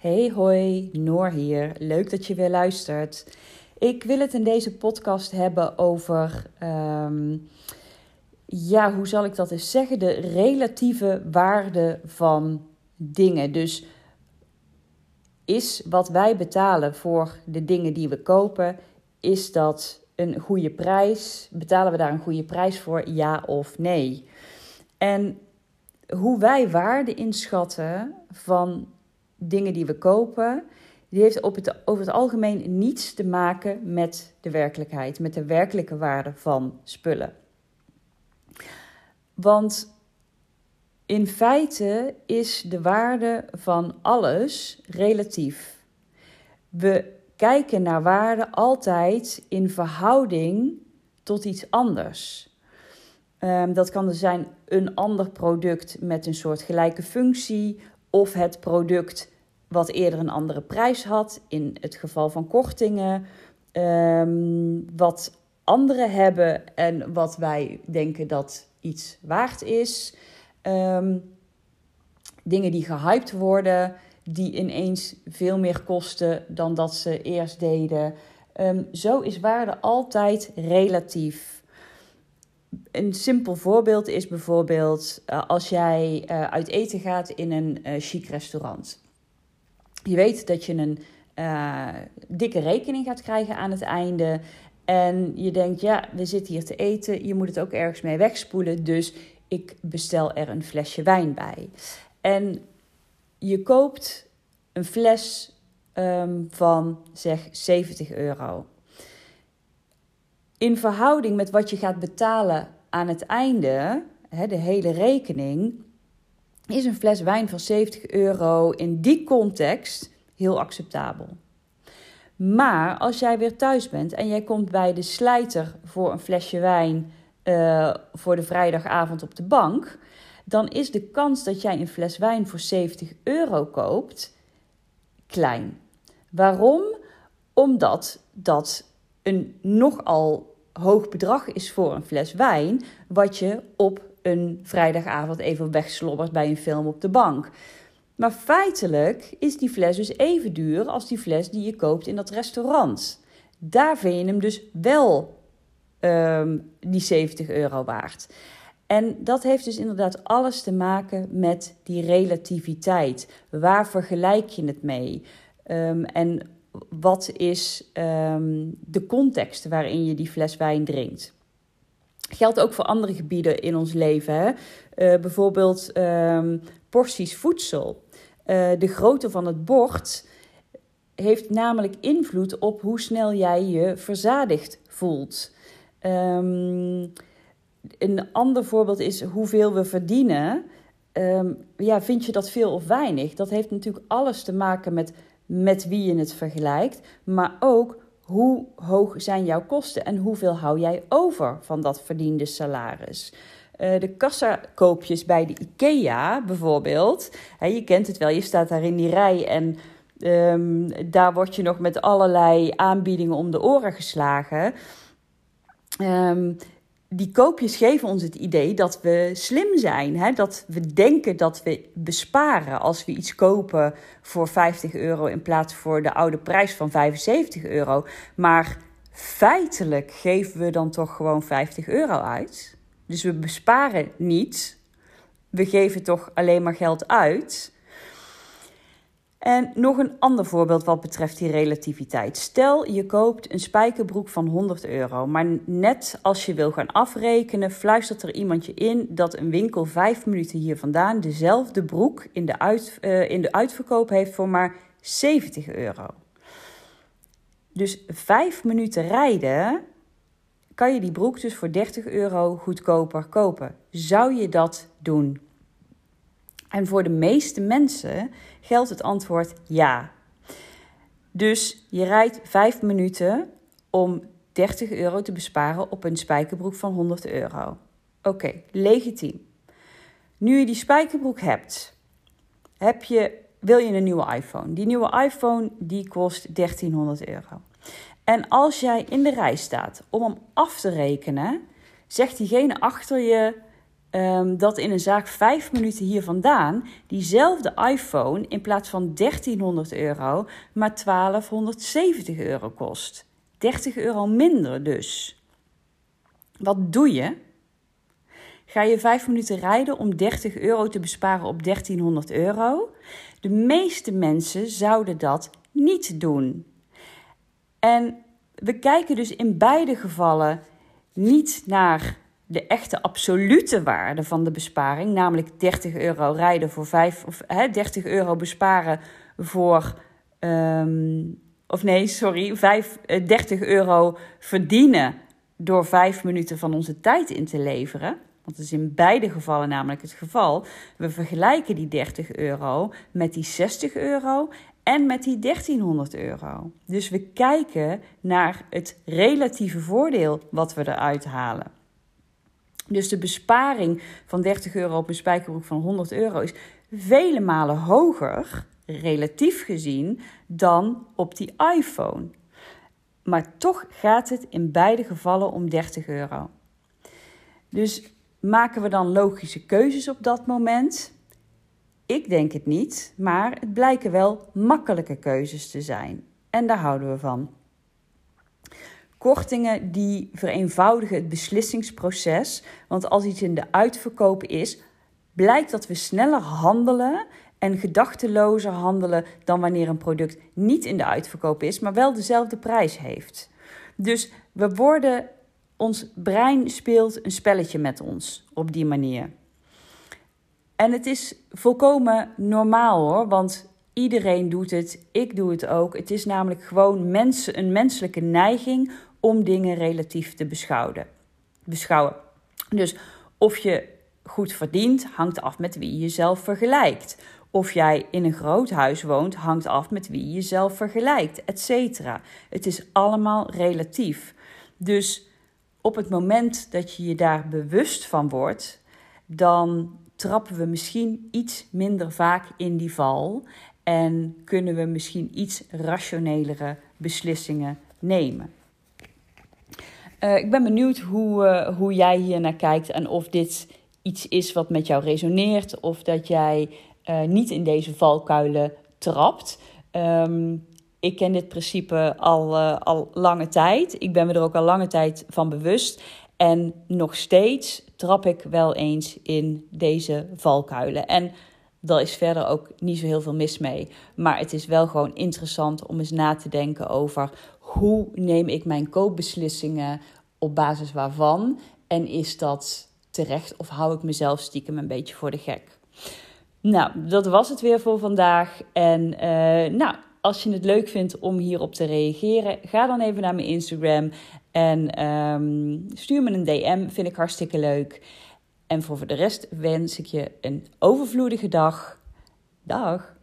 Hey hoi, Noor hier. Leuk dat je weer luistert. Ik wil het in deze podcast hebben over, ehm, ja, hoe zal ik dat eens zeggen? De relatieve waarde van dingen. Dus is wat wij betalen voor de dingen die we kopen, is dat een goede prijs? Betalen we daar een goede prijs voor, ja of nee? En hoe wij waarde inschatten van dingen die we kopen, die heeft op het, over het algemeen niets te maken met de werkelijkheid, met de werkelijke waarde van spullen. Want in feite is de waarde van alles relatief. We kijken naar waarde altijd in verhouding tot iets anders. Um, dat kan er zijn een ander product met een soort gelijke functie of het product wat eerder een andere prijs had, in het geval van kortingen, um, wat anderen hebben en wat wij denken dat iets waard is. Um, dingen die gehyped worden, die ineens veel meer kosten dan dat ze eerst deden. Um, zo is waarde altijd relatief. Een simpel voorbeeld is bijvoorbeeld uh, als jij uh, uit eten gaat in een uh, chic restaurant. Je weet dat je een dikke rekening gaat krijgen aan het einde. En je denkt, ja, we zitten hier te eten, je moet het ook ergens mee wegspoelen. Dus ik bestel er een flesje wijn bij. En je koopt een fles um, van zeg 70 euro. In verhouding met wat je gaat betalen aan het einde, hè, de hele rekening, is een fles wijn van 70 euro in die context heel acceptabel. Maar als jij weer thuis bent en jij komt bij de slijter voor een flesje wijn uh, voor de vrijdagavond op de bank, dan is de kans dat jij een fles wijn voor 70 euro koopt klein. Waarom? Omdat dat een nogal hoog bedrag is voor een fles wijn, wat je op een vrijdagavond even wegslobbert bij een film op de bank. Maar feitelijk is die fles dus even duur als die fles die je koopt in dat restaurant. Daar vind je hem dus wel um, die 70 euro waard. En dat heeft dus inderdaad alles te maken met die relativiteit. Waar vergelijk je het mee? Um, en wat is um, de context waarin je die fles wijn drinkt? Geldt ook voor andere gebieden in ons leven. Hè? Uh, bijvoorbeeld um, porties voedsel. Uh, de grootte van het bord heeft namelijk invloed op hoe snel jij je verzadigd voelt. Um, een ander voorbeeld is hoeveel we verdienen. Ja, vind je dat veel of weinig? Dat heeft natuurlijk alles te maken met met wie je het vergelijkt, maar ook hoe hoog zijn jouw kosten en hoeveel hou jij over van dat verdiende salaris. Uh, de kassakoopjes bij de IKEA bijvoorbeeld. Je kent het wel, je staat daar in die rij en um, daar word je nog met allerlei aanbiedingen om de oren geslagen. Um, die koopjes geven ons het idee dat we slim zijn. Hè? Dat we denken dat we besparen als we iets kopen voor 50 euro in plaats voor de oude prijs van 75 euro. Maar feitelijk geven we dan toch gewoon 50 euro uit. Dus we besparen niet. We geven toch alleen maar geld uit. En nog een ander voorbeeld wat betreft die relativiteit. Stel je koopt een spijkerbroek van 100 euro, maar net als je wil gaan afrekenen, fluistert er iemand je in dat een winkel vijf minuten hier vandaan dezelfde broek in de, uit, uh, in de uitverkoop heeft voor maar 70 euro. Dus vijf minuten rijden kan je die broek dus voor 30 euro goedkoper kopen. Zou je dat doen? En voor de meeste mensen geldt het antwoord ja. Dus je rijdt 5 minuten om 30 euro te besparen op een spijkerbroek van 100 euro. Oké, legitiem. Nu je die spijkerbroek hebt, heb je, wil je een nieuwe iPhone. Die nieuwe iPhone die kost 1300 euro. En als jij in de rij staat om hem af te rekenen, zegt diegene achter je: ehm, dat in een zaak vijf minuten hier vandaan diezelfde iPhone in plaats van 1300 euro maar 1270 euro kost. 30 euro minder dus. Wat doe je? Ga je vijf minuten rijden om 30 euro te besparen op 1300 euro? De meeste mensen zouden dat niet doen. En we kijken dus in beide gevallen niet naar de echte absolute waarde van de besparing, namelijk 30 euro rijden voor 5 of hè, 30 euro besparen voor. Um, of nee, sorry, 5, 30 eh, euro verdienen door 5 minuten van onze tijd in te leveren. Want dat is in beide gevallen namelijk het geval. We vergelijken die 30 euro met die 60 euro en met die 1300 euro. Dus we kijken naar het relatieve voordeel wat we eruit halen. Dus de besparing van 30 euro op een spijkerbroek van 100 euro is vele malen hoger, relatief gezien, dan op die iPhone. Maar toch gaat het in beide gevallen om 30 euro. Dus maken we dan logische keuzes op dat moment? Ik denk het niet, maar het blijken wel makkelijke keuzes te zijn. En daar houden we van. Kortingen die vereenvoudigen het beslissingsproces. Want als iets in de uitverkoop is, blijkt dat we sneller handelen en gedachtelozer handelen dan wanneer een product niet in de uitverkoop is, maar wel dezelfde prijs heeft. Dus we worden, ons brein speelt een spelletje met ons op die manier. En het is volkomen normaal hoor, want iedereen doet het, ik doe het ook. Het is namelijk gewoon mensen, een menselijke neiging om dingen relatief te beschouwen. Dus of je goed verdient, hangt af met wie je jezelf vergelijkt. Of jij in een groot huis woont, hangt af met wie je jezelf vergelijkt, etc. Het is allemaal relatief. Dus op het moment dat je je daar bewust van wordt, dan trappen we misschien iets minder vaak in die val en kunnen we misschien iets rationelere beslissingen nemen. Uh, ik ben benieuwd hoe, uh, hoe jij hier naar kijkt en of dit iets is wat met jou resoneert of dat jij uh, niet in deze valkuilen trapt. Um, ik ken dit principe al, al lange tijd. Ik ben me er ook al lange tijd van bewust. En nog steeds trap ik wel eens in deze valkuilen. En daar is verder ook niet zo heel veel mis mee. Maar het is wel gewoon interessant om eens na te denken over hoe neem ik mijn koopbeslissingen op basis waarvan? En is dat terecht of hou ik mezelf stiekem een beetje voor de gek? Nou, dat was het weer voor vandaag. En uh, nou, als je het leuk vindt om hierop te reageren, ga dan even naar mijn Instagram en um, stuur me een DM. Vind ik hartstikke leuk. En voor de rest wens ik je een overvloedige dag. Dag.